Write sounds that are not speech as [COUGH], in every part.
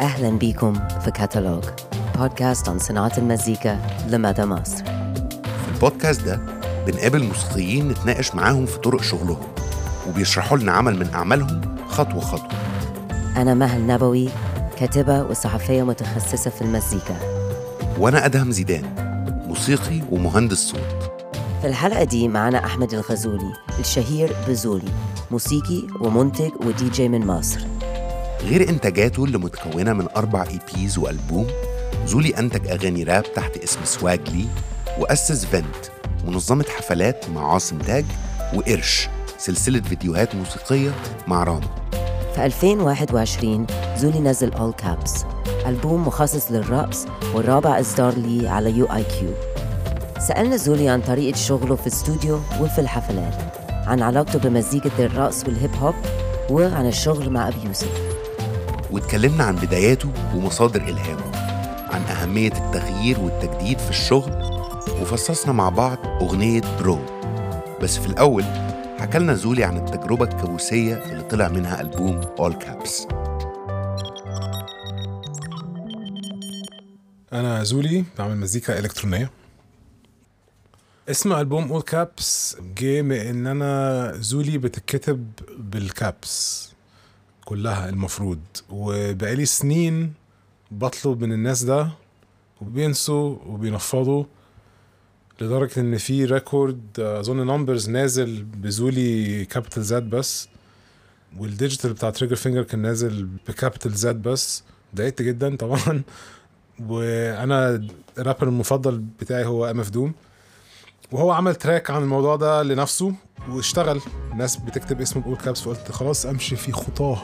أهلا بكم في كاتالوج. بودكاست عن صناعة المزيكا لمدى مصر. في البودكاست ده بنقابل موسيقيين نتناقش معاهم في طرق شغلهم وبيشرحوا لنا عمل من أعمالهم خطوة خطوة. أنا مهل نبوي كاتبة وصحفية متخصصة في المزيكا. وأنا أدهم زيدان موسيقي ومهندس صوت. في الحلقة دي معنا أحمد الغزولي الشهير بزولي موسيقي ومنتج ودي جي من مصر. غير إنتاجاته اللي متكونة من أربع EPs وألبوم زولي أنتج أغاني راب تحت اسم Swag Lee وأسس VENT منظمة حفلات مع عاصم تاج وقرش سلسلة فيديوهات موسيقية مع راما. في 2021 زولي نزل All Caps ألبوم مخصص للرقص والرابع إصدار لي على UIQ سألنا زولي عن طريقة شغله في الاستوديو وفي الحفلات عن علاقته بمزيكة الرقص والهيب هوب وعن الشغل مع أبي يوسف. واتكلمنا عن بداياته ومصادر إلهامه عن أهمية التغيير والتجديد في الشغل وفصصنا مع بعض أغنية برو بس في الأول حكالنا زولي عن التجربة الكابوسية اللي طلع منها ألبوم All Caps. أنا زولي بعمل مزيكا إلكترونية. اسم ألبوم All Caps جه من إن أنا زولي بتتكتب بال caps. كلها المفروض. وبقالي سنين بطلب من الناس ده وبينسوا وبينفضوا لدرجة إن في record أظن Numbers نازل بزولي capital Z بس وال digital بتاع Trigger Finger كان نازل ب capital Z بس. ضايقت جدا طبعا. [LAUGHS] وأنا الرابر المفضل بتاعي هو MF DOOM وهو عمل track عن الموضوع ده لنفسه واشتغل. الناس بتكتب اسمه ب all caps فقلت خلاص امشي في خطاه.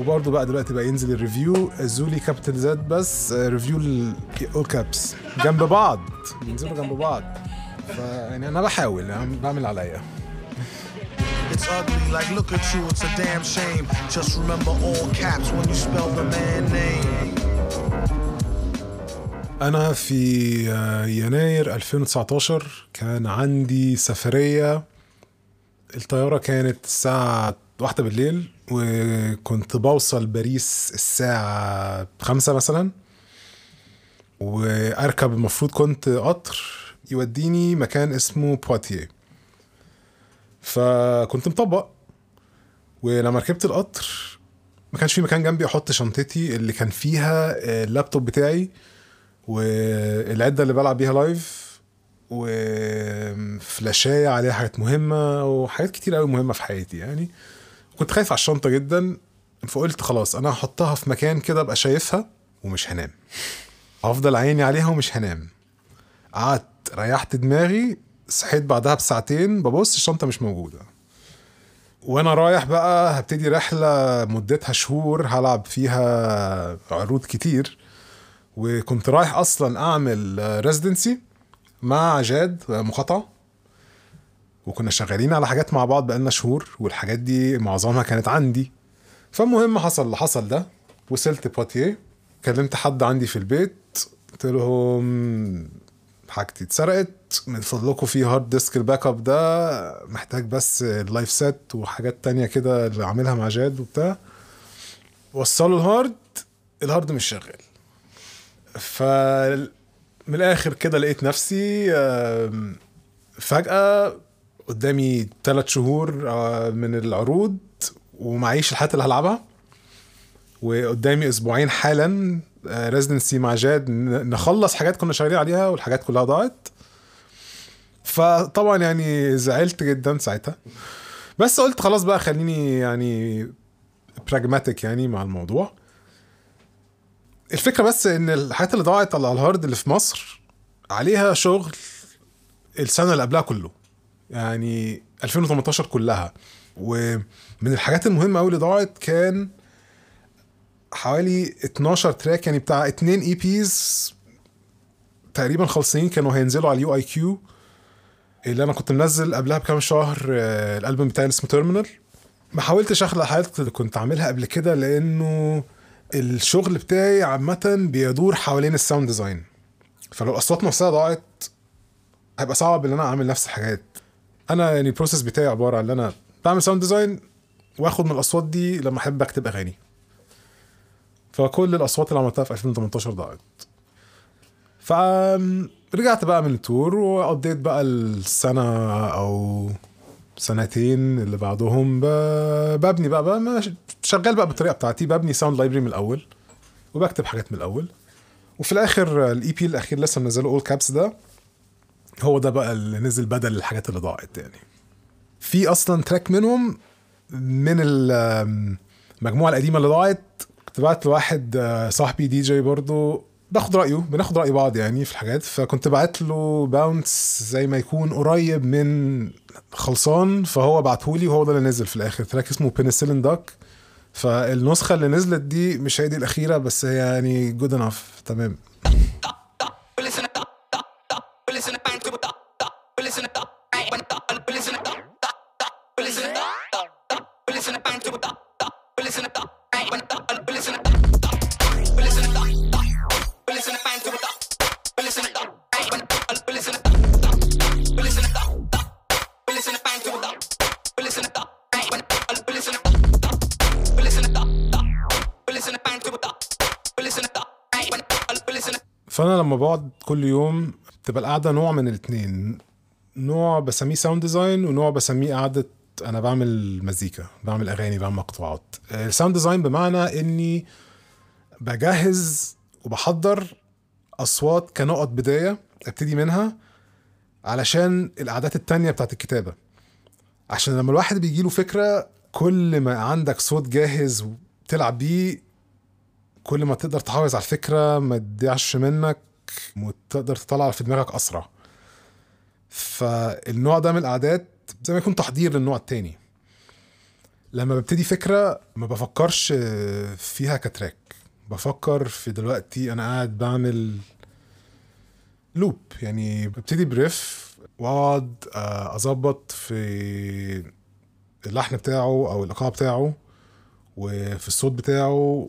وبرضه بقى دلوقتي بقى ينزل ال review زولي capital Z بس آه، review ال all caps. جنب بعض. بينزلوا جنب بعض. فيعني أنا بحاول يعني بعمل عليا. It's ugly, like look at you, it's a damn shame. Just remember all caps when you spell the man name. أنا في آه، يناير 2019 كان عندي سفرية. الطيارة كانت الساعة واحدة بالليل وكنت بوصل باريس الساعة خمسة مثلا. وأركب المفروض كنت قطر يوديني مكان اسمه بواتيه فكنت مطبق ولما ركبت القطر ما كانش في مكان جنبي أحط شنطتي اللي كان فيها آه، اللابتوب بتاعي. والعدة اللي بلعب بيها لايف وفلاشاية عليها حاجات مهمة وحاجات كتير قوي مهمة في حياتي يعني. كنت خايف على الشنطة جدا فقلت خلاص أنا هحطها في مكان كده أبقى شايفها ومش هنام. هفضل عيني عليها ومش هنام. قعدت ريحت دماغي صحيت بعدها بساعتين ببص الشنطة مش موجودة. وأنا رايح بقى هبتدي رحلة مدتها شهور هلعب فيها عروض كتير. وكنت رايح أصلا أعمل ريزيدنسي مع جاد مقاطعة. وكنا شغالين على حاجات مع بعض بقالنا شهور والحاجات دي معظمها كانت عندي. فالمهم حصل اللي حصل ده. وصلت بواتيه كلمت حد عندي في البيت. قلت لهم حاجتي اتسرقت. من فضلكم في hard disk ال backup ده. محتاج بس ال live set وحاجات تانية كده اللي عاملها مع جاد وبتاع. وصلوا ال hard ال hard مش شغال. ف من الآخر كده لقيت نفسي فجأة قدامي ثلاث شهور آه، من العروض ومعيش الحاجات اللي هلعبها. وقدامي أسبوعين حالا residency مع جاد نخلص حاجات كنا شغالين عليها والحاجات كلها ضاعت. فطبعا يعني زعلت جدا ساعتها. بس قلت خلاص بقى خليني يعني pragmatic يعني مع الموضوع. الفكرة بس إن الحاجات اللي ضاعت على ال hard اللي في مصر عليها شغل السنة اللي قبلها كله. يعني 2018 كلها. ومن الحاجات المهمة قوي اللي ضاعت كان حوالي 12 track يعني بتاع اتنين EPs تقريبا خلصانين كانوا هينزلوا على ال UIQ اللي أنا كنت منزل قبلها بكام شهر آه، الألبوم بتاعي اللي اسمه Terminal ما حاولتش أخلق حاجات كنت عاملها قبل كده لأنه الشغل بتاعي عامة بيدور حوالين ال sound design. فلو الأصوات نفسها ضاعت هيبقى صعب إن أنا أعمل نفس الحاجات. أنا يعني ال process بتاعي عبارة عن إن أنا بعمل sound design وآخد من الأصوات دي لما أحب أكتب أغاني. فكل الأصوات اللي عملتها في 2018 ضاعت. فرجعت بقى من ال tour وقضيت بقى السنة أو سنتين اللي بعدهم. ببني بقى, بقى شغال بقى بالطريقة بتاعتي ببني sound library من الأول وبكتب حاجات من الأول وفي الآخر ال EP الأخير لسه منزله All Caps ده هو ده بقى اللي نزل بدل الحاجات اللي ضاعت يعني في أصلا track منهم من المجموعه القديمة اللي ضاعت كنت بعت لواحد آه، صاحبي دي جي برضو باخد رأيه بناخد رأي بعض يعني في الحاجات. فكنت بعت له bounce زي ما يكون قريب من خلصان فهو بعتهولي وهو ده اللي نزل في الآخر. track اسمه Penicillin Duck فالنسخة اللي نزلت دي مش هي دي الأخيرة بس هي يعني جود انف تمام. فانا لما بقعد كل يوم بتبقى القعده نوع من الاتنين. نوع بسميه sound design ونوع بسميه قعده أنا بعمل مزيكا بعمل اغاني بعمل مقطوعات. ال sound design بمعنى اني بجهز وبحضر أصوات كنقط بداية أبتدي منها علشان القعدات التانية بتاعت الكتابة. عشان لما الواحد بيجيله فكرة كل ما عندك صوت جاهز وتلعب بيه كل ما تقدر تحافظ على الفكرة ما تضيعش منك وتقدر تطلع في دماغك أسرع. فالنوع ده من القعدات زي ما يكون تحضير للنوع التاني. لما ببتدي فكرة ما بفكرش فيها كتراك. بفكر في دلوقتي أنا قاعد بعمل لوب يعني ببتدي بريف وأقعد آه، أظبط في اللحن بتاعه أو الايقاع بتاعه وفي الصوت بتاعه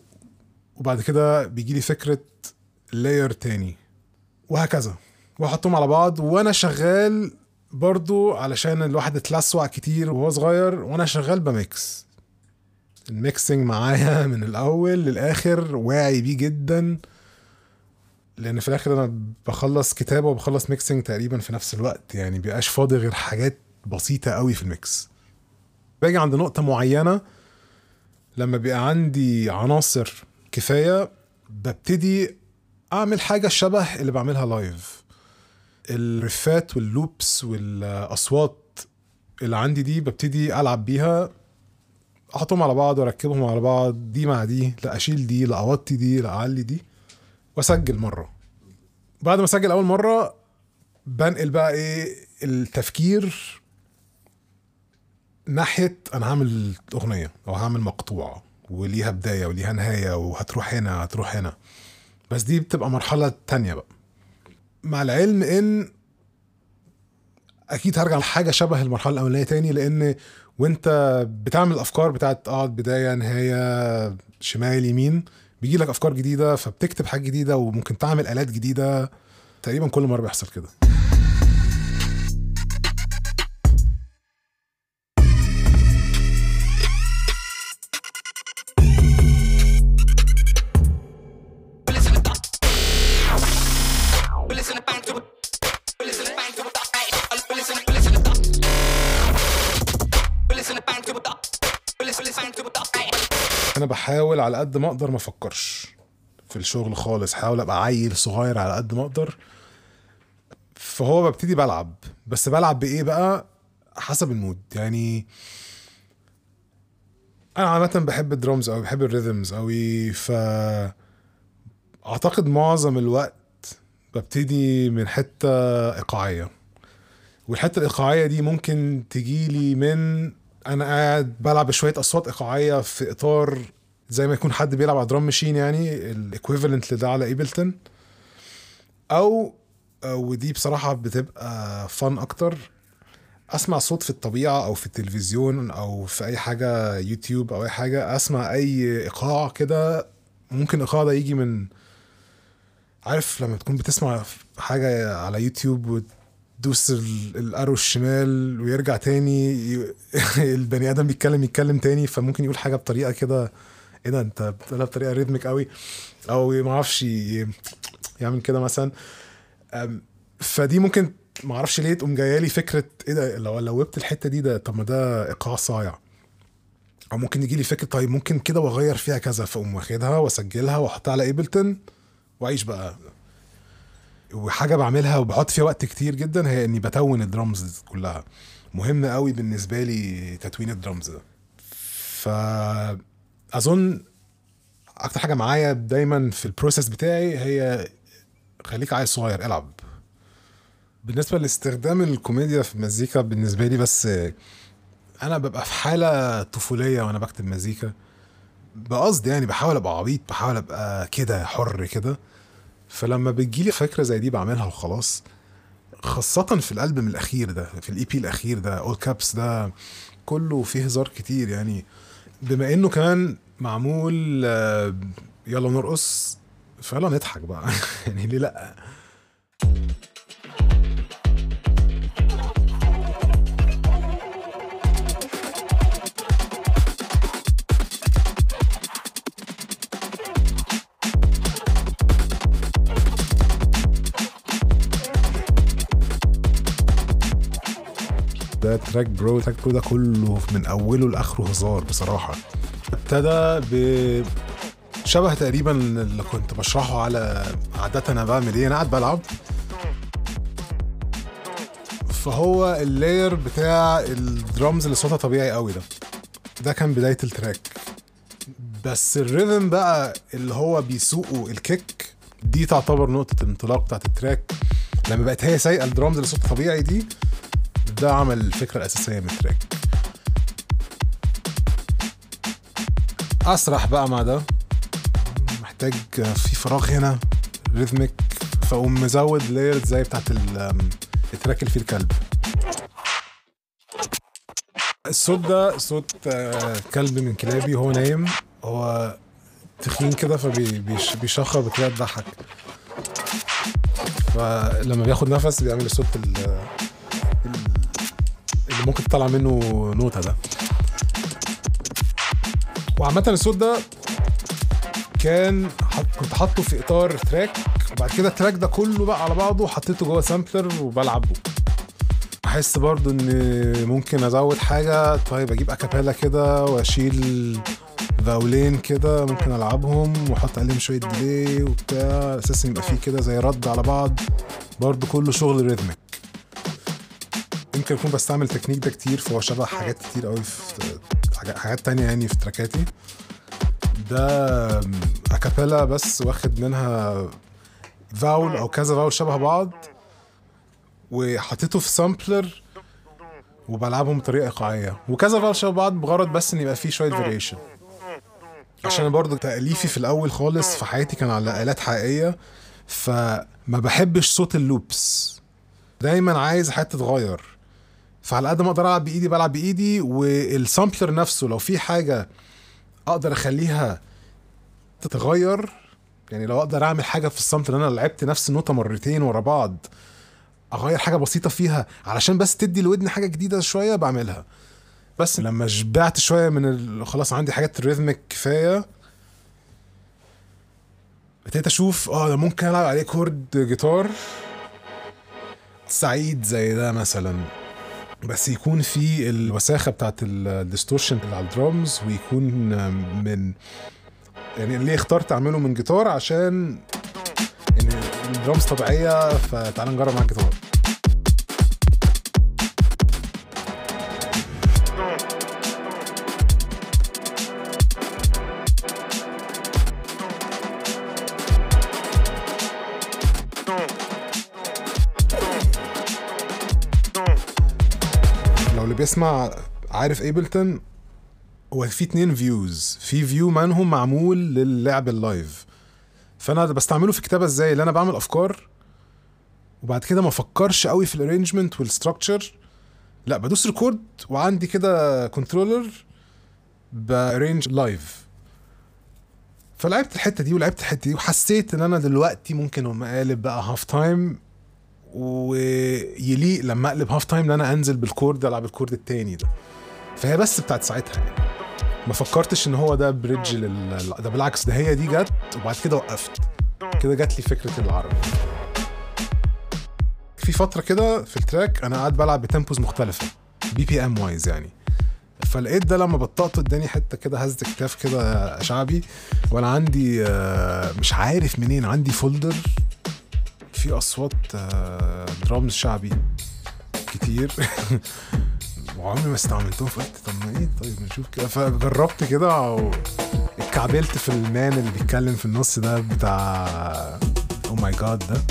وبعد كده بيجي لي فكرة layer تاني. وهكذا. وأحطهم على بعض. وأنا شغال برضو علشان الواحد اتلسوع كتير وهو صغير. وأنا شغال ب mix. ال mixing معايا من الأول للآخر واعي بيه جدا. لأن في الآخر أنا بخلص كتابة وبخلص mixing تقريبا في نفس الوقت. يعني بيبقاش فاضي غير حاجات بسيطة قوي في ال mix. باجي عند نقطة معينة لما بيبقى عندي عناصر كفاية ببتدي أعمل حاجة شبه اللي بعملها live ال riffات وال loops والأصوات اللي عندي دي ببتدي ألعب بيها أحطهم على بعض وأركبهم على بعض دي مع دي لا أشيل دي لا أوطي دي لا أعلي دي وأسجل مرة. بعد ما أسجل أول مرة بنقل بقى إيه التفكير ناحية أنا هعمل أغنية أو هعمل مقطوعة. وليها بداية وليها نهاية وهتروح هنا هتروح هنا. بس دي بتبقى مرحلة تانية بقى. مع العلم إن أكيد هرجع لحاجة شبه المرحلة الأولانية تاني لأن وأنت بتعمل الافكار بتاعت اقعد بداية نهاية شمال يمين. بيجي لك أفكار جديدة فبتكتب حاجة جديدة وممكن تعمل آلات جديدة. تقريبا كل مرة بيحصل كده. بحاول على قد ما أقدر ما أفكرش في الشغل خالص حاول أبقى عيل صغير على قد ما أقدر. فهو ببتدي بلعب. بس بلعب بإيه بقى؟ حسب ال mood. يعني أنا عامة بحب الدرامز أو بحب ال rhythms قوي ف أعتقد معظم الوقت ببتدي من حتة إيقاعية. والحتة الإيقاعية دي ممكن تجيلي من أنا قاعد بلعب شوية أصوات إيقاعية في إطار زي ما يكون حد بيلعب على drum machine يعني ال equivalent لده على Ableton أو ودي بصراحة بتبقى فن أكتر. أسمع صوت في الطبيعة أو في التلفزيون أو في أي حاجة يوتيوب أو أي حاجة أسمع أي إيقاع كده ممكن الإيقاع ده يجي من عارف لما تكون بتسمع حاجة على يوتيوب وتدوس ال- ال arrow الشمال ويرجع تاني [LAUGHS] البني آدم بيتكلم يتكلم تاني فممكن يقول حاجة بطريقة كده إيه ده؟ انت بتقولها بطريقة rhythmic قوي. أو ما أعرفش يعمل كده مثلا. فدي ممكن ما أعرفش ليه تقوم جاية لي فكرة إيه ده؟ لو loopت الحتة دي ده طب ما ده إيقاع صايع. أو ممكن يجي لي فكرة طيب ممكن كده وأغير فيها كذا فأقوم واخدها وأسجلها وأحطها على Ableton وأعيش بقى. وحاجة بعملها وبحط فيها وقت كتير جدا هي إني ب tune ال drums كلها. مهم قوي بالنسبة لي ال tuning ال drums ده. فاظن أكتر حاجة معايا دايما في ال process بتاعي هي خليك عيل صغير العب. بالنسبة لاستخدام الكوميديا في المزيكا بالنسبة لي بس أنا ببقى في حالة طفولية وأنا بكتب مزيكا. بقصد يعني بحاول أبقى عبيط بحاول أبقى كده حر كده. فلما بتجيلي فكرة زي دي بعملها وخلاص. خاصة في الألبوم الأخير ده في الإي بي الأخير ده أول كابس ده كله فيه هزار كتير يعني. بما إنه كمان معمول آه، يلا نرقص. فيلا نضحك بقى. [LAUGHS] يعني ليه لأ؟ ده track برو track برو ده كله من أوله لآخره هزار بصراحة. ابتدى ب شبه تقريبا اللي كنت بشرحه على عادة أنا بعمل إيه أنا قاعد بلعب. فهو ال layer بتاع الدرامز اللي صوتها طبيعي قوي ده. ده كان بداية ال track. بس ال rhythm بقى اللي هو بيسوقه ال kick دي تعتبر نقطة الانطلاق بتاعت ال track. لما بقت هي سايقة الدرامز اللي صوتها طبيعي دي ده عمل الفكرة الأساسية من ال track. أسرح بقى مع ده محتاج في فراغ هنا rhythmic فأقوم مزود layers زي بتاعت ال- ال track اللي فيه الكلب. الصوت ده صوت آه، كلب من كلابي وهو نايم. هو تخين كده فبيشخر بطريقة تضحك فلما بياخد نفس بيعمل الصوت ال- اللي ممكن تطلع منه نوتة ده. وعامة الصوت ده كان كنت حاطه في إطار track وبعد كده ال track ده كله بقى على بعضه حطيته جوه sampler وبلعبه. احس برضو إن ممكن أزود حاجة طيب أجيب acapella كده وأشيل vowelين كده ممكن ألعبهم وأحط عليهم شوية delay وبتاع أساس يبقى فيه كده زي رد على بعض. برضو كله شغل rhythmic يمكن أكون بستعمل التكنيك ده كتير فهو شبه حاجات كتير قوي في حاجات- تانية يعني في trackاتي. ده acapella بس واخد منها vowel أو كذا vowel شبه بعض وحطيته في sampler وبلعبهم بطريقة إيقاعية. وكذا vowel شبه بعض بغرض بس إن يبقى فيه شوية variation عشان أنا برضو تأليفي في الأول خالص في حياتي كان على آلات حقيقية فما بحبش صوت ال loops. دايما عايز حاجات تتغير فعلى قد ما أقدر العب بايدي بلعب بايدي وال sampler نفسه لو في حاجة أقدر اخليها تتغير يعني لو أقدر اعمل حاجة في ال sampler أنا لعبت نفس النوتة مرتين ورا بعض اغير حاجة بسيطة فيها علشان بس تدي الودن حاجة جديدة شوية بعملها. بس لما شبعت شوية من ال... خلاص عندي حاجات rhythmic كفاية. ابتديت أشوف آه ده ممكن ألعب عليه chord جيتار سعيد زي ده مثلا. بس يكون في الوساخة بتاعت ال distortion على الدرامز ويكون من يعني ليه اخترت أعمله من جيتار؟ عشان إن الدرامز طبيعية فتعال نجرب مع الجيتار. بيسمع عارف Ableton هو في اتنين views في view منهم معمول للعب ال live فأنا بستعمله في كتابة إزاي؟ اللي أنا بعمل أفكار وبعد كده ما أفكرش قوي في ال arrangement وال structure لا بدوس record وعندي كده controller بارينج live فلعبت الحتة دي ولعبت الحتة دي وحسيت إن أنا دلوقتي ممكن أقوم قالب بقى half time ويليق لما أقلب half time إن أنا أنزل بال chord ألعب ال chord التاني ده. فهي بس بتاعت ساعتها يعني. ما فكرتش إن هو ده bridge لل... ده بالعكس ده هي دي جت وبعد كده وقفت. كده جات لي فكرة العربي في فترة كده في ال track أنا قاعد بلعب ب tempos مختلفة BPM wise يعني. فلقيت ده لما بطأت اداني حتة كده هزة كتاف كده شعبي وأنا عندي آه، مش عارف منين عندي folder فيه أصوات آه، درامز شعبي كتير. [LAUGHS] وعمري ما استعملتهم فقلت طب ما إيه؟ طيب نشوف كده. فجربت كده اتكعبلت في ال man اللي بيتكلم في النص ده بتاع oh my God ده.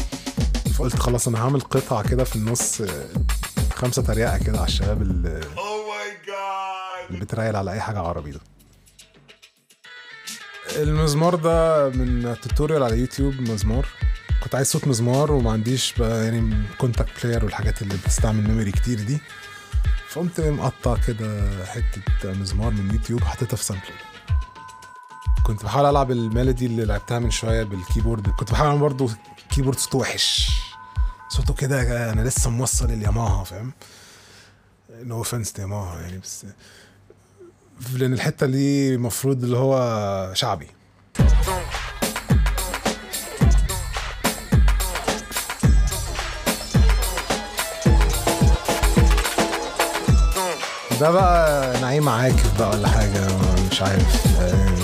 فقلت خلاص أنا هعمل قطعة كده في النص خمسة تريقة كده على الشباب اللي اللي بتريل على أي حاجة عربي ده. المزمار ده من tutorial على يوتيوب مزمار. كنت عايز صوت مزمار وما عنديش بقى يعني Kontakt Player والحاجات اللي بتستعمل memory كتير دي. فقمت مقطع كده حتة مزمار من يوتيوب حطيتها في sampler كنت بحاول ألعب ال melody اللي لعبتها من شوية بال keyboard. كنت بحاول أعمل برضه keyboard صوته وحش. صوته كده أنا لسه موصل الياماها فاهم؟ no offense Yamaha يعني بس لأن الحتة دي المفروض اللي هو شعبي. ده بقى نعيم عاكف بقى ولا حاجة؟ مش عارف يعني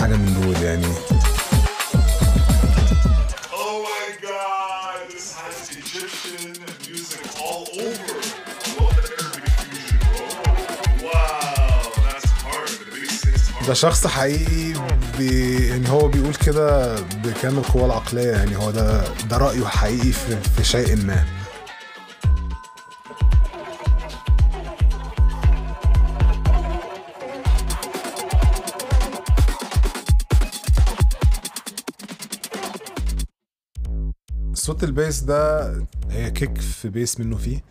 حاجة من دول يعني. Oh. ده شخص حقيقي بي يعني هو بيقول كده بكامل القوة العقلية يعني. هو ده ده رأيه حقيقي في, في شيء ما. صوت ال bass ده هي kick في bass منه فيه.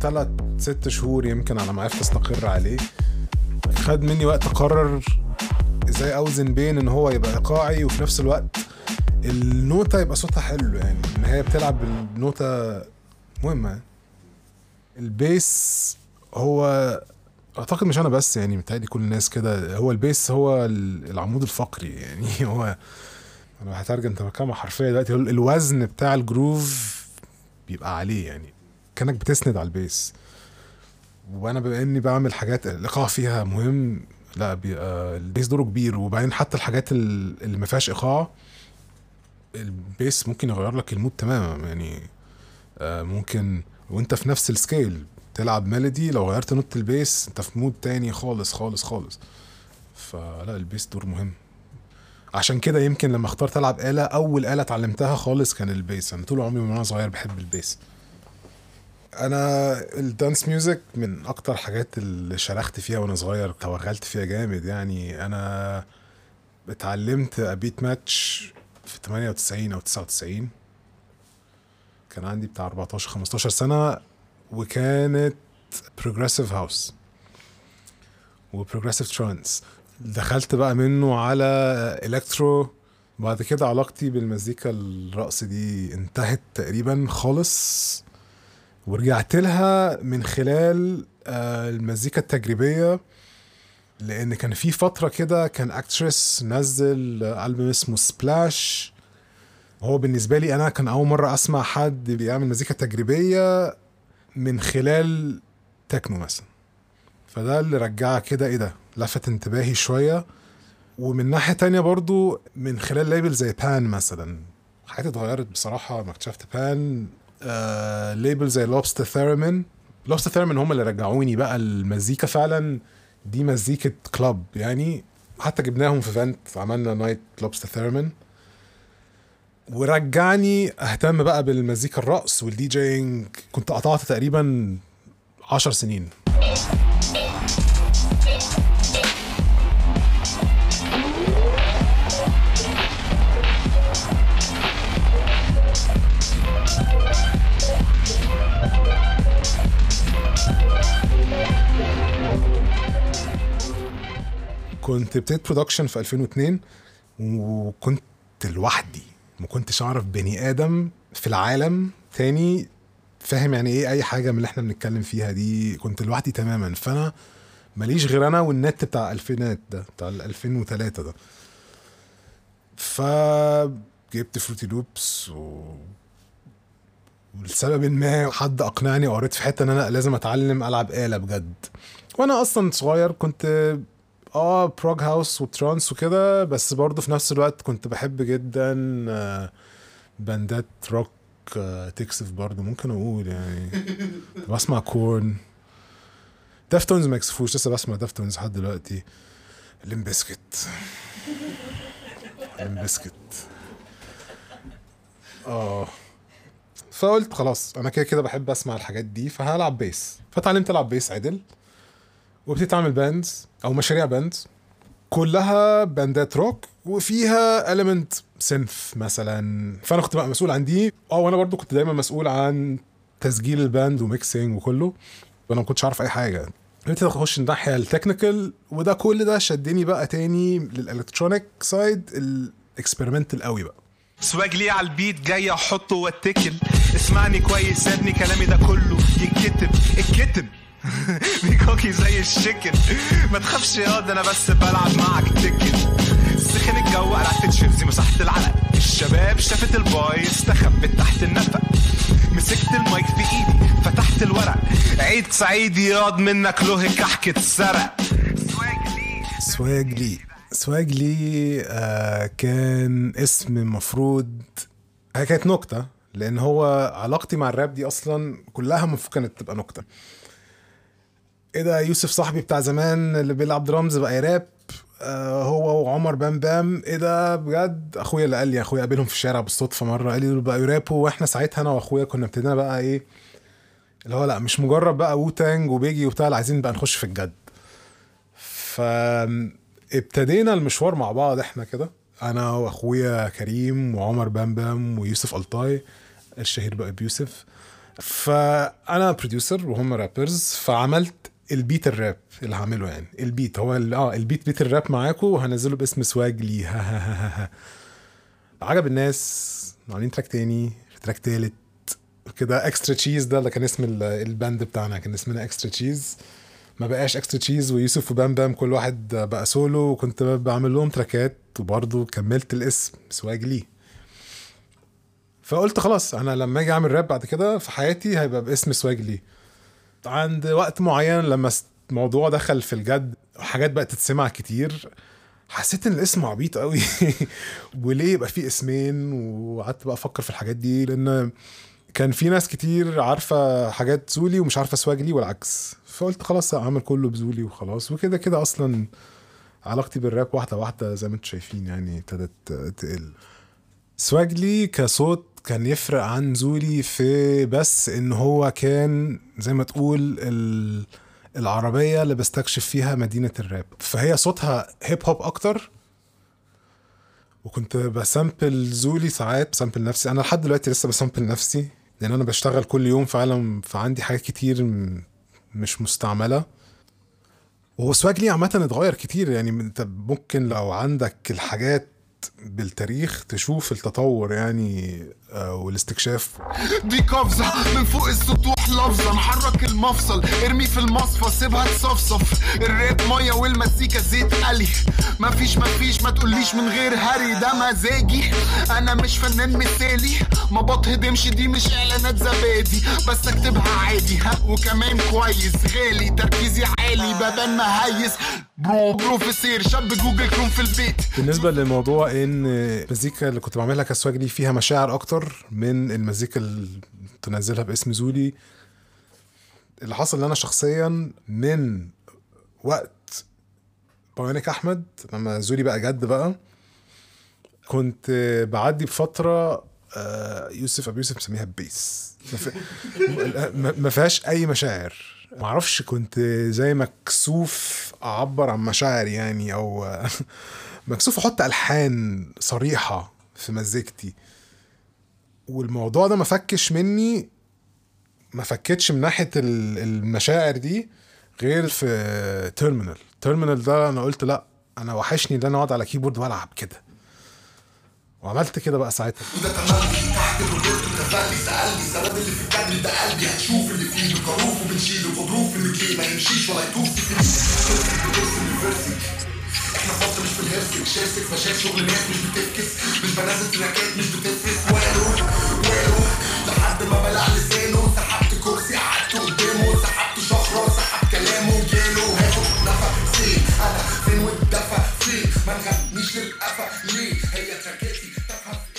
تلات ست شهور يمكن على ما عرفت استقر عليه. خد مني وقت أقرر إزاي أوزن بين إن هو يبقى ايقاعي وفي نفس الوقت النوتة يبقى صوتها حلو يعني إن هي بتلعب بالنوتة مهمة. ال bass هو أعتقد مش أنا بس يعني متهيألي كل الناس كده. هو البيس هو ال- العمود الفقري يعني. [LAUGHS] هو أنا هترجم ترجمة حرفية دلوقتي الوزن بتاع ال groove بيبقى عليه يعني كأنك بتسند على ال bass. وأنا بما إني بعمل حاجات الايقاع فيها مهم لا بيبقى ال bass دوره كبير. وبعدين حتى الحاجات ال- اللي ما فيهاش إيقاع ال bass ممكن يغير لك ال mood تماما. يعني آه، ممكن وأنت في نفس ال scale تلعب melody لو غيرت note ال bass أنت في mood تاني خالص خالص خالص. فلا ال bass دور مهم. عشان كده يمكن لما اخترت ألعب آلة أول آلة اتعلمتها خالص كان ال bass. أنا طول عمري من وأنا صغير بحب ال bass. أنا ال dance music من أكتر حاجات اللي شرخت فيها وأنا صغير توغلت فيها جامد يعني. أنا اتعلمت أ beat match في 98 أو 99 كان عندي بتاع 14 15 سنة وكانت progressive house و progressive trance دخلت بقى منه على electro بعد كده علاقتي بالمزيكا الرقص دي انتهت تقريبا خالص ورجعت لها من خلال آه، المزيكا التجريبية لأن كان في فترة كده كان Actress نزل ألبوم اسمه Splazsh هو بالنسبة لي أنا كان أول مرة أسمع حد بيعمل مزيكا تجريبية من خلال تكنو مثلا. فده اللي رجع كده إيه ده لفت انتباهي شوية. ومن ناحية تانية برضو من خلال label زي PAN مثلا حياتي اتغيرت بصراحة لما اكتشفت PAN آه label زي Lobster Theremin Lobster Theremin هم اللي رجعوني بقى المزيكا فعلا. دي مزيكة club يعني. حتى جبناهم في VENT عملنا night Lobster Theremin ورجعني أهتم بقى بالمزيكا الرقص والدي جينج كنت قطعت تقريبا عشر سنين. كنت ابتديت production في 2002 وكنت لوحدي. ما كنتش أعرف بني آدم في العالم تاني فاهم يعني إيه أي حاجة من اللي إحنا بنتكلم فيها دي. كنت لوحدي تماما. فأنا ماليش غير أنا والنت بتاع ألفينات ده بتاع ال 2003 ده. فجبت FruityLoops و ولسبب ما حد أقنعني وقريت في حتة إن أنا لازم أتعلم ألعب آلة بجد. وأنا أصلا صغير كنت آه prog house و trance وكده بس برضه في نفس الوقت كنت بحب جدا آه، باندات روك آه، تكسف برضه ممكن أقول يعني. [LAUGHS] بسمع Korn Deftones ما يكسفوش لسه بسمع Deftones لحد دلوقتي. Limp Bizkit Limp Bizkit آه. فقلت خلاص أنا كده كده بحب أسمع الحاجات دي فهلعب bass فتعلمت ألعب bass عدل. وابتديت اعمل bands أو مشاريع bands كلها باندات روك وفيها element synth مثلا. فأنا كنت بقى مسؤول عن دي آه وأنا برضو كنت دايما مسؤول عن تسجيل ال band و mixing وكله. وأنا ما كنتش عارف أي حاجة. ابتديت اخش الناحية ال technical وده كل ده شدني بقى تاني لل electronic side ال experimental قوي بقى. Swag Lee على ال beat جاي أحطه واتكل. اسمعني كويس ابني كلامي ده كله يتكتب. اتكتب. [LAUGHS] بيكوكي زي الشكل ما تخافش يا ده أنا بس بلعب معك تكل سخن الجو قلعت تيشيرتي مسحت العلق الشباب شافت الباي استخبت تحت النفق. مسكت المايك في إيدي فتحت الورق. عيد سعيد ياض منك له كحك اتسرق سواج ليه سواج لي. سواج لي آه كان اسم مفروض هي كانت نكتة لأن هو علاقتي مع الراب دي أصلا كلها المفروض كانت تبقى نكتة. إيه ده يوسف صاحبي بتاع زمان اللي بيلعب درامز بقى يراب. آه هو وعمر بام بام. إيه ده بجد؟ اخويا اللي قال لي اخويا قابلهم في الشارع بالصدفة مرة. قال لي دول بقى يرابوا وإحنا ساعتها أنا واخويا كنا ابتدينا بقى إيه اللي هو لا مش مجرد بقى Wu-Tang و Biggie وبتاع عايزين بقى نخش في الجد. فابتدينا المشوار مع بعض إحنا كده. أنا واخويا كريم وعمر بام بام ويوسف ألطاي. الشهير بقى بيوسف. فأنا producer وهم rappers فعملت ال beat الراب اللي هعمله يعني. ال beat هو آه ال beat beat الراب معاكم وهنزله باسم Swag Lee ها ها ها ها عجب الناس. عاملين track تاني track تالت. كده Extra Cheese ده اللي كان اسم ال- ال band بتاعنا كان اسمنا Extra Cheese ما بقاش Extra Cheese ويوسف وبام بام كل واحد بقى سولو وكنت بعمل لهم تراكات وبرضه كملت الاسم Swag Lee فقلت خلاص أنا لما أجي أعمل راب بعد كده في حياتي هيبقى باسم سواج لي عند وقت معين لما الموضوع دخل في الجد حاجات بقت تتسمع كتير. حسيت إن الاسم عبيط قوي [LAUGHS] وليه يبقى فيه اسمين؟ وقعدت بقى أفكر في الحاجات دي لأن كان في ناس كتير عارفة حاجات زولي ومش عارفة سواجلي والعكس. فقلت خلاص أعمل كله بزولي وخلاص. وكده كده أصلا علاقتي بالراب واحدة واحدة زي ما أنتم شايفين يعني ابتدت تقل. Swag Lee كصوت كان يفرق عن ZULI في بس إن هو كان زي ما تقول ال... العربية اللي بستكشف فيها مدينة الراب. فهي صوتها hip hop أكتر. وكنت بسامبل ZULI ساعات بسامبل نفسي. أنا لحد دلوقتي لسه بسامبل نفسي. لأن أنا بشتغل كل يوم فعلا فعندي حاجات كتير مش مستعملة. وهو Swag Lee عامة اتغير كتير. يعني أنت ممكن لو عندك الحاجات بالتاريخ تشوف التطور يعني آه، والاستكشاف. دي قفزة من فوق السطوح لفظة. نحرك المفصل ارمي في المصفى سيبها تصفصف. الراب مية والمزيكا زيت قلي. مفيش مفيش ما تقوليش من غير هري. ده مزاجي أنا مش فنان مثالي. ما بتهضمش دي مش إعلانات زبادي. بس أكتبها عادي ها وكمان كويس. غالي تركيزي عالي ببان مهيس. برو بروفيسير شاب جوجل كروم في البيت. بالنسبة لموضوع ان المزيكا اللي كنت بعملها كسواجلي فيها مشاعر أكتر من المزيكا اللي تنزلها باسم زولي. اللي حصل ان أنا شخصيا من وقت بايونيك أحمد لما زولي بقى جد بقى كنت بعدي بفترة آه، يوسف أبو يوسف مسميها بيس. [LAUGHS] ما فيهاش أي مشاعر. معرفش كنت زي مكسوف أعبر عن مشاعري يعني أو [LAUGHS] مكسوف أحط ألحان صريحة في مزيكتي. والموضوع ده ما فكش مني ما فكتش من ناحية ال- المشاعر دي غير في Terminal. Terminal ده أنا قلت لأ أنا وحشني إن أنا أقعد على keyboard وألعب كده. وعملت كده بقى ساعتها. السبب اللي في ده قلبي. هتشوف اللي فيه اللي ما يمشيش ولا في فصل مش في الهرسك شاسك فشاف شغل ناس مش بتفكس مش بنزل تراكات مش بتفرس وينه وينه لحد ما بلع لسانه. سحبت كرسي قعدت قدامه. سحبت شخرة سحب كلامه. جاله هاخد نفسي أنا فين والدفى فين ما نغنيش للقفا. ليه؟ هي تراكاتي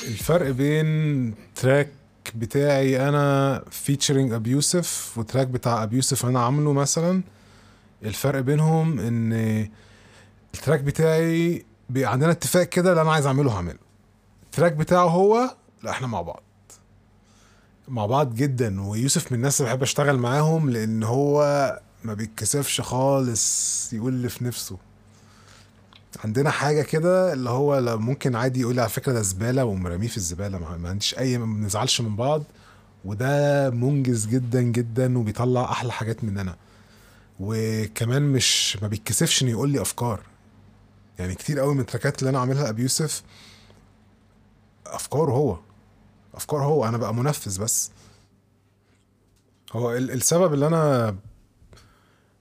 إيه؟ الفرق بين track بتاعي أنا featuring Abyusif و track بتاع Abyusif أنا عامله مثلا. الفرق بينهم إن ال track بتاعي بي عندنا اتفاق كده اللي أنا عايز أعمله هعمله. ال track بتاعه هو لا إحنا مع بعض. مع بعض جدا ويوسف من الناس اللي بحب أشتغل معاهم لأن هو ما بيتكسفش خالص يقول اللي في نفسه. عندنا حاجة كده اللي هو ممكن عادي يقول على فكرة ده زبالة ومرميه في الزبالة ما عنديش أي ما بنزعلش من بعض. وده منجز جدا جدا وبيطلع أحلى حاجات مننا. وكمان مش ما بيتكسفش إنه يقول لي أفكار. يعني كتير قوي من التراكات اللي أنا عاملها أبي يوسف أفكاره هو. افكار هو أنا بقى منفذ بس. هو ال- السبب اللي أنا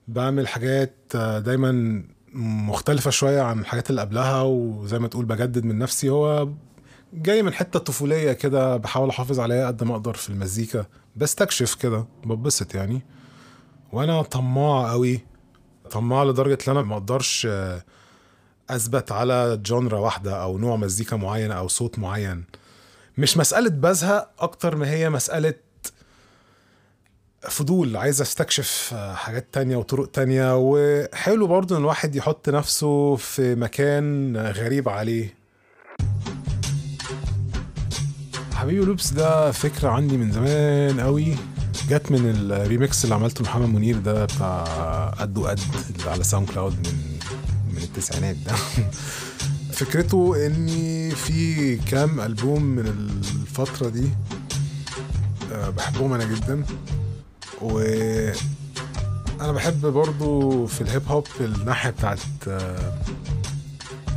بعمل حاجات دايما مختلفة شوية عن الحاجات اللي قبلها وزي ما تقول بجدد من نفسي هو جاي من حتة طفولية كده بحاول أحافظ عليها قد ما أقدر في المزيكا. بستكشف كده ببسط يعني. وأنا طماع قوي طماع لدرجة إن أنا ما أقدرش أثبت على جونرا واحدة أو نوع مزيكا معين أو صوت معين. مش مسألة بزهق أكتر ما هي مسألة فضول عايز أستكشف حاجات تانية وطرق تانية. وحلو برضو إن الواحد يحط نفسه في مكان غريب عليه. حبيبي Loops ده فكرة عندي من زمان قوي جت من الريميكس اللي عملته محمد منير ده بتاع قد وقد على SoundCloud من من التسعينات ده. فكرته إني في كام ألبوم من الفترة دي آه، بحبهم أنا جدا. و أنا بحب برضو في ال hip hop الناحية بتاعت آه،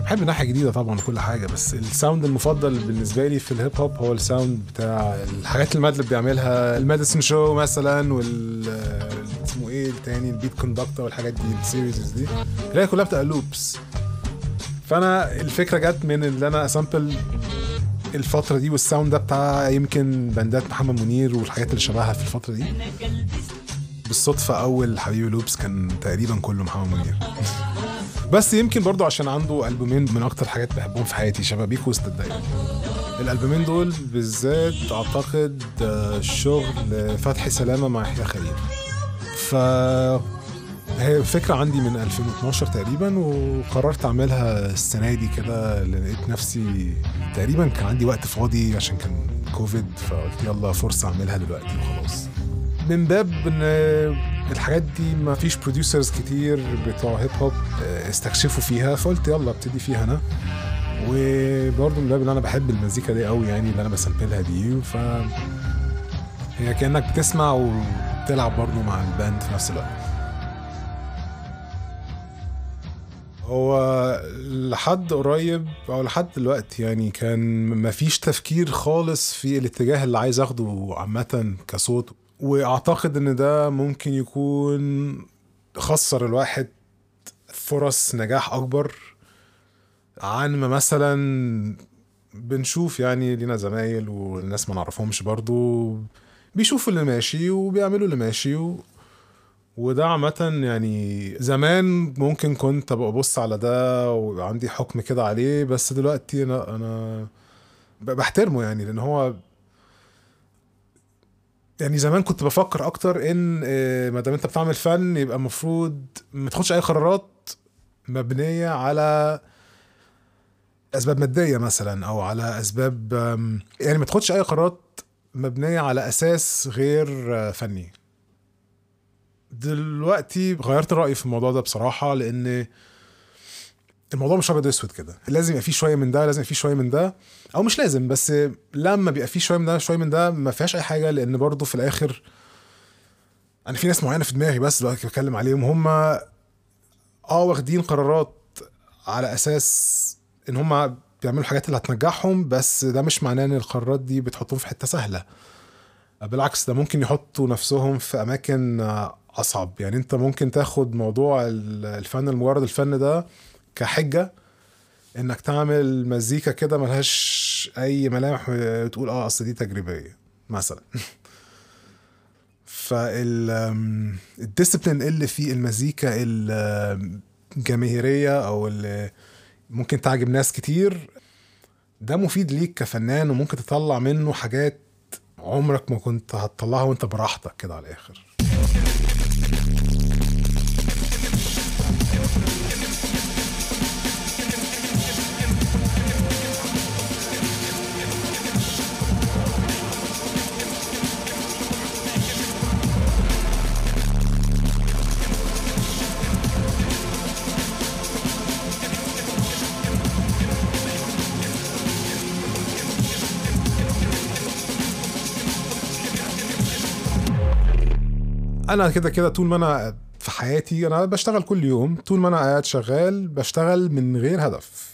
بحب الناحيه الجديده طبعا وكل حاجة بس ال sound المفضل بالنسبة لي في ال hip hop هو ال sound بتاع الحاجات اللي Madlib بيعملها ال Medicine Show مثلا وال آه، اسمه إيه التاني ال Beat Konducta والحاجات دي ال series دي. اللي هي كلها بتبقى loops فأنا الفكرة جت من اللي أنا اسامبل الفترة دي وال sound ده بتاع يمكن باندات محمد منير والحاجات اللي شبهها في الفترة دي. بالصدفة أول حبيبي Loops كان تقريبا كله محمد منير. [LAUGHS] بس يمكن برضو عشان عنده ألبومين من أكتر حاجات بحبهم في حياتي شبابيك وسط الدايرة. الألبومين دول بالذات أعتقد آه، شغل فتحي سلامة مع يحيى خليل. ف هي فكرة عندي من 2012 تقريبا وقررت أعملها السنة دي كده لقيت نفسي تقريبا كان عندي وقت فاضي عشان كان كوفيد فقلت يلا فرصة أعملها دلوقتي وخلاص. من باب إن الحاجات دي ما فيش producers كتير بتوع hip hop استكشفوا فيها فقلت يلا أبتدي فيها أنا. وبرضه من باب إن أنا بحب المزيكا دي قوي يعني اللي أنا بسامبلها دي ف هي كأنك بتسمع وبتلعب برضه مع ال band في نفس الوقت. هو لحد قريب أو لحد دلوقتي يعني كان مفيش تفكير خالص في الاتجاه اللي عايز أخده عامة كصوت وأعتقد إن ده ممكن يكون خسر الواحد فرص نجاح أكبر عن ما مثلا بنشوف يعني لينا زمايل والناس ما نعرفهمش برضو بيشوفوا اللي ماشي وبيعملوا اللي ماشي. وده عامة يعني زمان ممكن كنت أبقى أبص على ده وعندي حكم كده عليه بس دلوقتي أنا أنا بحترمه يعني لأن هو يعني زمان كنت بفكر أكتر إن آه، ما دام أنت بتعمل فن يبقى المفروض ما تاخدش أي قرارات مبنية على أسباب مادية مثلا أو على أسباب يعني ما تاخدش أي قرارات مبنية على أساس غير آه، فني. دلوقتي غيرت رأيي في الموضوع ده بصراحة لأن الموضوع مش أبيض اسود كده. لازم يبقى فيه شوية من ده لازم يبقى فيه شوية من ده أو مش لازم بس لما بيبقى فيه شوية من ده شوية من ده ما فيهاش أي حاجة لأن برضه في الآخر أنا في ناس معينة في دماغي بس دلوقتي بتكلم عليهم هم آه واخدين قرارات على أساس إن هم بيعملوا الحاجات اللي هتنجحهم بس ده مش معناه إن القرارات دي بتحطهم في حتة سهلة. بالعكس ده ممكن يحطوا نفسهم في أماكن أصعب. يعني أنت ممكن تاخد موضوع ال- الفن المجرد الفن ده كحجة إنك تعمل مزيكا كده ملهاش أي ملامح وتقول آه أصل دي تجريبية مثلا. [LAUGHS] فالديسبلين اللي في المزيكا الجماهيرية أو اللي ممكن تعجب ناس كتير ده مفيد ليك كفنان وممكن تطلع منه حاجات عمرك ما كنت هتطلعها وأنت براحتك كده على الآخر. أنا كده كده طول ما أنا في حياتي أنا بشتغل كل يوم طول ما أنا قاعد شغال بشتغل من غير هدف.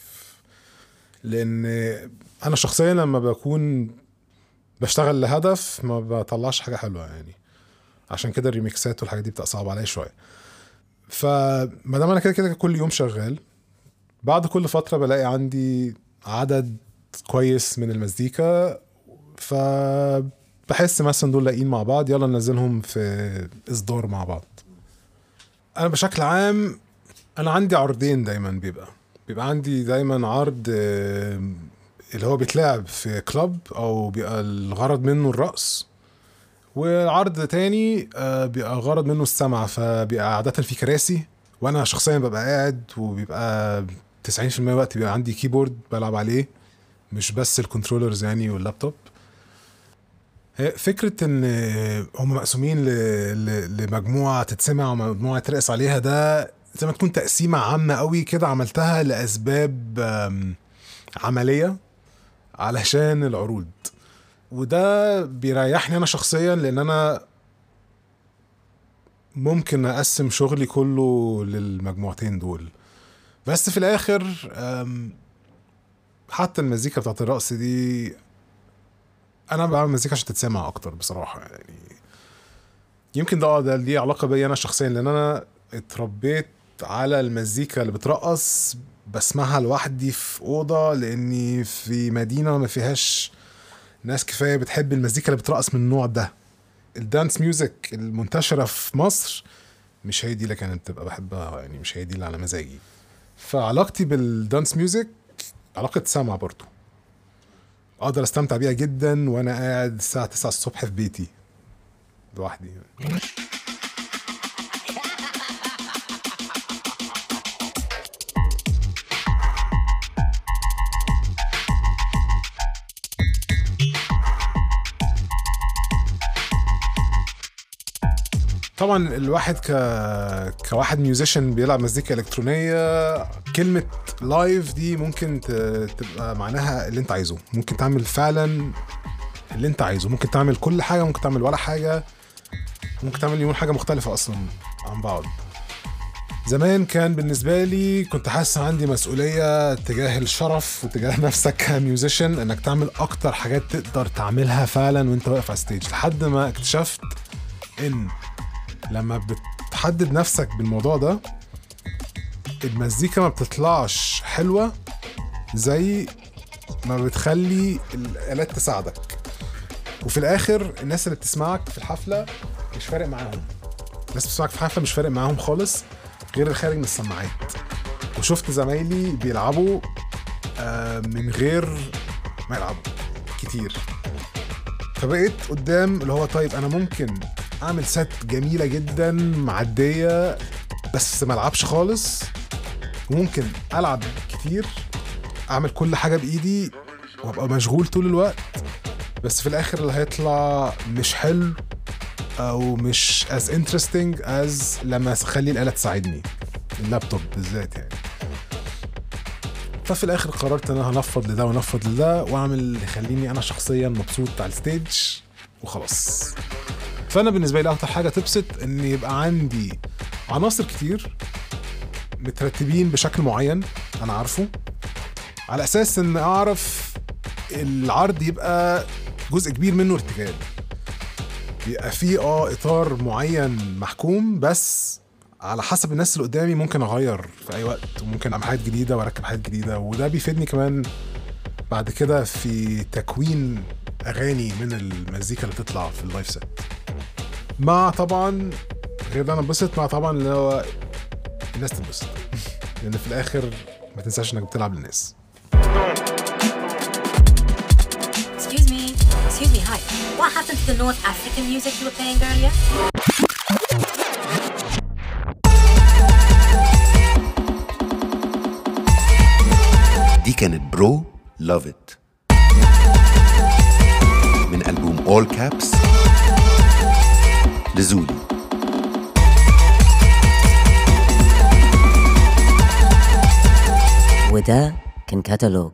لأن أنا شخصيا لما بكون بشتغل لهدف ما بطلعش حاجة حلوة يعني. عشان كده الريميكسات والحاجات دي بتبقى صعبة عليا شوية. فما دام أنا كده كده كل يوم شغال بعد كل فترة بلاقي عندي عدد كويس من المزيكا ف بحس مثلا دول لاقيين مع بعض يلا ننزلهم في إصدار مع بعض. أنا بشكل عام أنا عندي عرضين دايما بيبقى. بيبقى عندي دايما عرض آه، اللي هو بيتلعب في كلاب أو بيبقى الغرض منه الرقص. وعرض تاني آه، بيبقى غرض منه السمع. فبيبقى عادة في كراسي وأنا شخصيا ببقى قاعد وبيبقى 90% من الوقت بيبقى عندي كيبورد بلعب عليه مش بس الكنترولرز يعني واللابتوب هي فكرة إن هم مقسومين ل- ل- لمجموعة تتسمع ومجموعة ترقص عليها ده زي ما تكون تقسيمة عامة قوي كده عملتها لأسباب آم، عملية علشان العروض. وده بيريحني أنا شخصيا لأن أنا ممكن أقسم شغلي كله للمجموعتين دول. بس في الآخر حتى المزيكا بتاعت الرقص دي أنا بعمل مزيكا عشان تتسمع أكتر بصراحة يعني يمكن ده ده ليه علاقة بيا أنا شخصيا لأن أنا اتربيت على المزيكا اللي بترقص بسمعها لوحدي في أوضة لأني في مدينة ما فيهاش ناس كفاية بتحب المزيكا اللي بترقص من النوع ده. ال dance music المنتشرة في مصر مش هي دي اللي كانت بتبقى بحبها يعني مش هي دي اللي على مزاجي. فعلاقتي بالدانس ميوزك علاقة سمع برضو. أقدر استمتع بيها جدا وأنا قاعد الساعة 9 الصبح في بيتي لوحدي. طبعا الواحد ك كواحد musician بيلعب مزيكا إلكترونية كلمة live دي ممكن ت... تبقى معناها اللي أنت عايزه. ممكن تعمل فعلا اللي أنت عايزه. ممكن تعمل كل حاجة ممكن تعمل ولا حاجة. ممكن تعمل مليون حاجة مختلفة أصلا عن بعض. زمان كان بالنسبة لي كنت حاسس عندي مسؤولية تجاه الشرف وتجاه [LAUGHS] نفسك ك musician إنك تعمل أكتر حاجات تقدر تعملها فعلا وأنت واقف على ال stage لحد ما اكتشفت إن لما بتحدد نفسك بالموضوع ده المزيكا ما بتطلعش حلوة زي ما بتخلي الآلات تساعدك. وفي الآخر الناس اللي بتسمعك في الحفلة مش فارق معاهم. الناس بتسمعك في الحفلة مش فارق معاهم خالص غير الخارج من السماعات. وشفت زمايلي بيلعبوا آه، من غير ما يلعبوا كتير. فبقيت قدام اللي هو طيب أنا ممكن اعمل سات جميلة جدا معدية بس ما العبش خالص. وممكن ألعب كتير أعمل كل حاجة بإيدي وأبقى مشغول طول الوقت. بس في الآخر اللي هيطلع مش حلو أو مش as interesting as لما أخلي الآلة تساعدني. اللابتوب بالذات يعني. ففي الآخر قررت إن أنا هنفض لده ونفض لده وأعمل اللي يخليني أنا شخصيا مبسوط على الستيج وخلاص. فأنا بالنسبة لي أكتر حاجة تبسط إن يبقى عندي عناصر كتير مترتبين بشكل معين أنا عارفه على أساس إن أعرف العرض يبقى جزء كبير منه ارتجال. يبقى فيه آه إطار معين محكوم بس على حسب الناس اللي قدامي ممكن أغير في أي وقت وممكن أعمل حاجات جديدة وأركب حاجات جديدة وده بيفيدني كمان بعد كده في تكوين أغاني من المزيكا اللي بتطلع في ال live set مع طبعا غير ده أنا انبسط مع طبعا اللي هو الناس تنبسط [LAUGHS] لأن في الآخر ما تنساش إنك بتلعب للناس Excuse me. Excuse me, hi. What happened to the North African music you were playing earlier? دي كانت Bro Love It من ألبوم All Caps لزولي وده كان كتالوج